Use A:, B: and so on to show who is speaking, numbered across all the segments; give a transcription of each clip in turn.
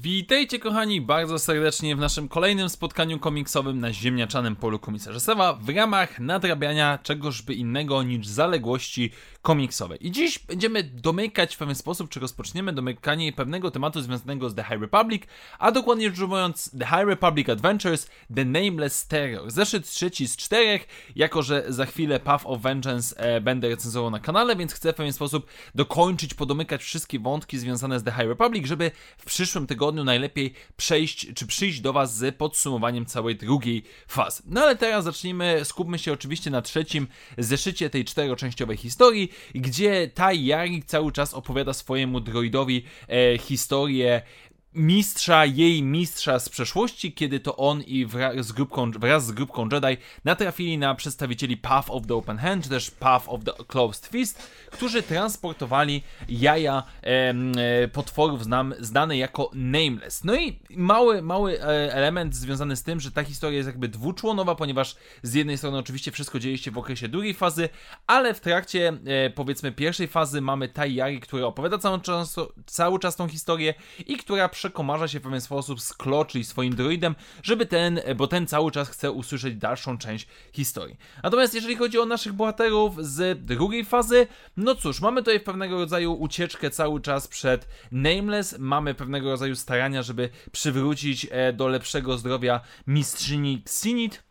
A: Witajcie kochani bardzo serdecznie w naszym kolejnym spotkaniu komiksowym na ziemniaczanym polu komisarza Sewa w ramach nadrabiania czegożby innego niż zaległości komiksowe. I dziś będziemy domykać w pewien sposób, czy rozpoczniemy domykanie pewnego tematu związanego z The High Republic, a dokładnie rzecz ujmując The High Republic Adventures The Nameless Terror. Zeszyt trzeci z czterech, jako że za chwilę Path of Vengeance e, będę recenzował na kanale, więc chcę w pewien sposób dokończyć, podomykać wszystkie wątki związane z The High Republic, żeby w przyszłym tygodniu najlepiej przejść, czy przyjść do Was z podsumowaniem całej drugiej fazy. No ale teraz zacznijmy, skupmy się oczywiście na trzecim zeszycie tej czteroczęściowej historii, gdzie Tai Yarik cały czas opowiada swojemu droidowi e, historię mistrza, jej mistrza z przeszłości, kiedy to on i wraz z grupką, wraz z grupką Jedi natrafili na przedstawicieli Path of the Open Hand, czy też Path of the Closed Fist, którzy transportowali jaja e, potworów znam, znane jako Nameless. No i mały, mały e, element związany z tym, że ta historia jest jakby dwuczłonowa, ponieważ z jednej strony oczywiście wszystko dzieje się w okresie drugiej fazy, ale w trakcie e, powiedzmy pierwszej fazy mamy Tai Yari, która opowiada cały czas, cały czas tą historię i która przekomarza się w pewien sposób z Kloczy i swoim droidem, żeby ten, bo ten cały czas chce usłyszeć dalszą część historii. Natomiast jeżeli chodzi o naszych bohaterów z drugiej fazy, no cóż, mamy tutaj pewnego rodzaju ucieczkę cały czas przed Nameless, mamy pewnego rodzaju starania, żeby przywrócić e, do lepszego zdrowia mistrzyni Xinit,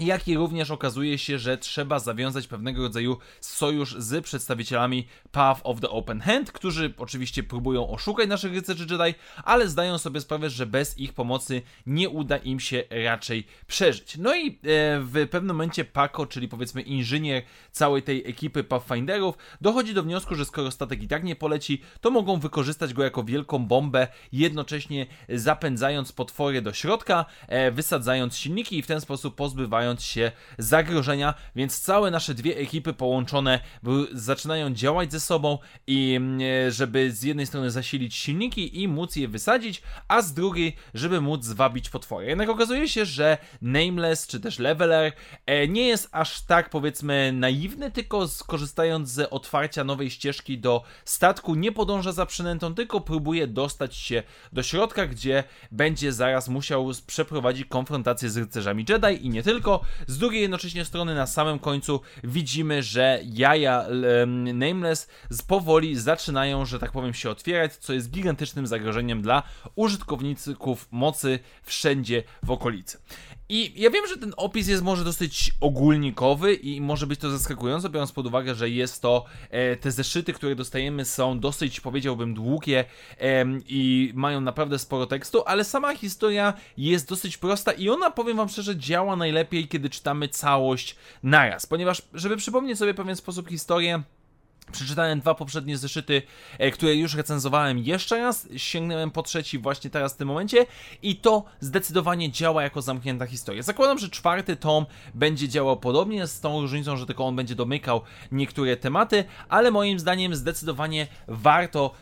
A: jak i również okazuje się, że trzeba zawiązać pewnego rodzaju sojusz z przedstawicielami Path of the Open Hand, którzy oczywiście próbują oszukać naszych rycerzy Jedi, ale zdają sobie sprawę, że bez ich pomocy nie uda im się raczej przeżyć. No i e, w pewnym momencie Paco, czyli powiedzmy inżynier całej tej ekipy Pathfinderów, dochodzi do wniosku, że skoro statek i tak nie poleci, to mogą wykorzystać go jako wielką bombę, jednocześnie zapędzając potwory do środka, e, wysadzając silniki i w ten sposób pozbywając się zagrożenia, więc całe nasze dwie ekipy połączone zaczynają działać ze sobą i mm, e, żeby z jednej strony zasilić silniki i móc je wysadzić, a z drugiej, żeby móc zwabić potwory. Jednak okazuje się, że Nameless czy też Leveler e, nie jest aż tak powiedzmy naiwny, tylko skorzystając z otwarcia nowej ścieżki do statku nie podąża za przynętą, tylko próbuje dostać się do środka, gdzie będzie zaraz musiał przeprowadzić konfrontację z rycerzami Jedi i nie tylko, z drugiej jednocześnie strony na samym końcu widzimy, że jaja um, Nameless powoli zaczynają, że tak powiem, się otwierać, co jest gigantycznym zagrożeniem dla użytkowników mocy wszędzie w okolicy. I ja wiem, że ten opis jest może dosyć ogólnikowy i może być to zaskakujące, biorąc pod uwagę, że jest to, e, te zeszyty, które dostajemy są dosyć, powiedziałbym, długie i mają naprawdę sporo tekstu, ale sama historia jest dosyć prosta i ona, powiem wam szczerze, działa najlepiej, kiedy czytamy całość naraz, ponieważ, żeby przypomnieć sobie w pewien sposób historię, Przeczytałem dwa poprzednie zeszyty, e, które już recenzowałem jeszcze raz. Sięgnąłem po trzeci właśnie teraz w tym momencie i to zdecydowanie działa jako zamknięta historia. Zakładam, że czwarty tom będzie działał podobnie, z tą różnicą, że tylko on będzie domykał niektóre tematy, ale moim zdaniem zdecydowanie warto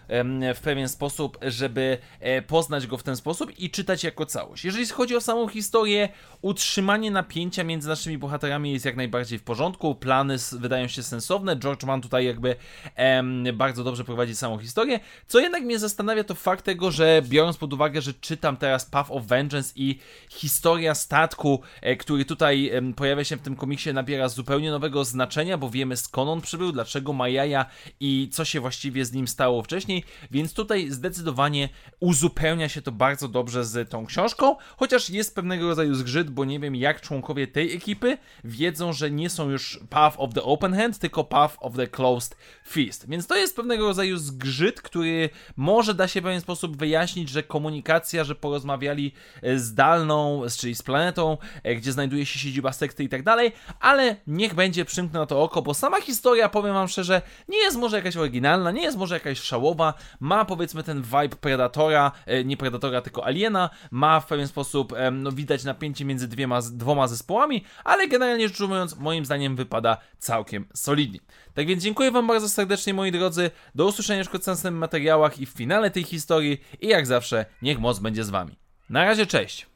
A: w pewien sposób, żeby e, poznać go w ten sposób i czytać jako całość. Jeżeli chodzi o samą historię, utrzymanie napięcia między naszymi bohaterami jest jak najbardziej w porządku, plany wydają się sensowne, George Mann tutaj jakby em, bardzo dobrze prowadzi samą historię. Co jednak mnie zastanawia, to fakt tego, że biorąc pod uwagę, że czytam teraz Path of Vengeance i historia statku, e, który tutaj em, pojawia się w tym komiksie, nabiera zupełnie nowego znaczenia, bo wiemy skąd on przybył, dlaczego ma jaja i co się właściwie z nim stało wcześniej, więc tutaj zdecydowanie uzupełnia się to bardzo dobrze z tą książką, chociaż jest pewnego rodzaju zgrzyt, bo nie wiem jak członkowie tej ekipy wiedzą, że nie są już Path of the Open Hand, tylko Path of the Closed Fist. Więc to jest pewnego rodzaju zgrzyt, który może da się w pewien sposób wyjaśnić, że komunikacja, że porozmawiali e, z dalną, czyli z planetą, e, gdzie znajduje się siedziba sekty i tak dalej, ale niech będzie przymknę na to oko, bo sama historia, powiem wam szczerze, nie jest może jakaś oryginalna, nie jest może jakaś szałowa, ma powiedzmy ten vibe Predatora, e, nie Predatora, tylko Aliena, ma w pewien sposób, no widać napięcie między dwiema, dwoma zespołami, ale generalnie rzecz ujmując, moim zdaniem wypada całkiem solidnie. Tak więc dziękuję wam bardzo serdecznie moi drodzy, do usłyszenia w następnych materiałach i w finale tej historii i jak zawsze niech moc będzie z wami. Na razie, cześć!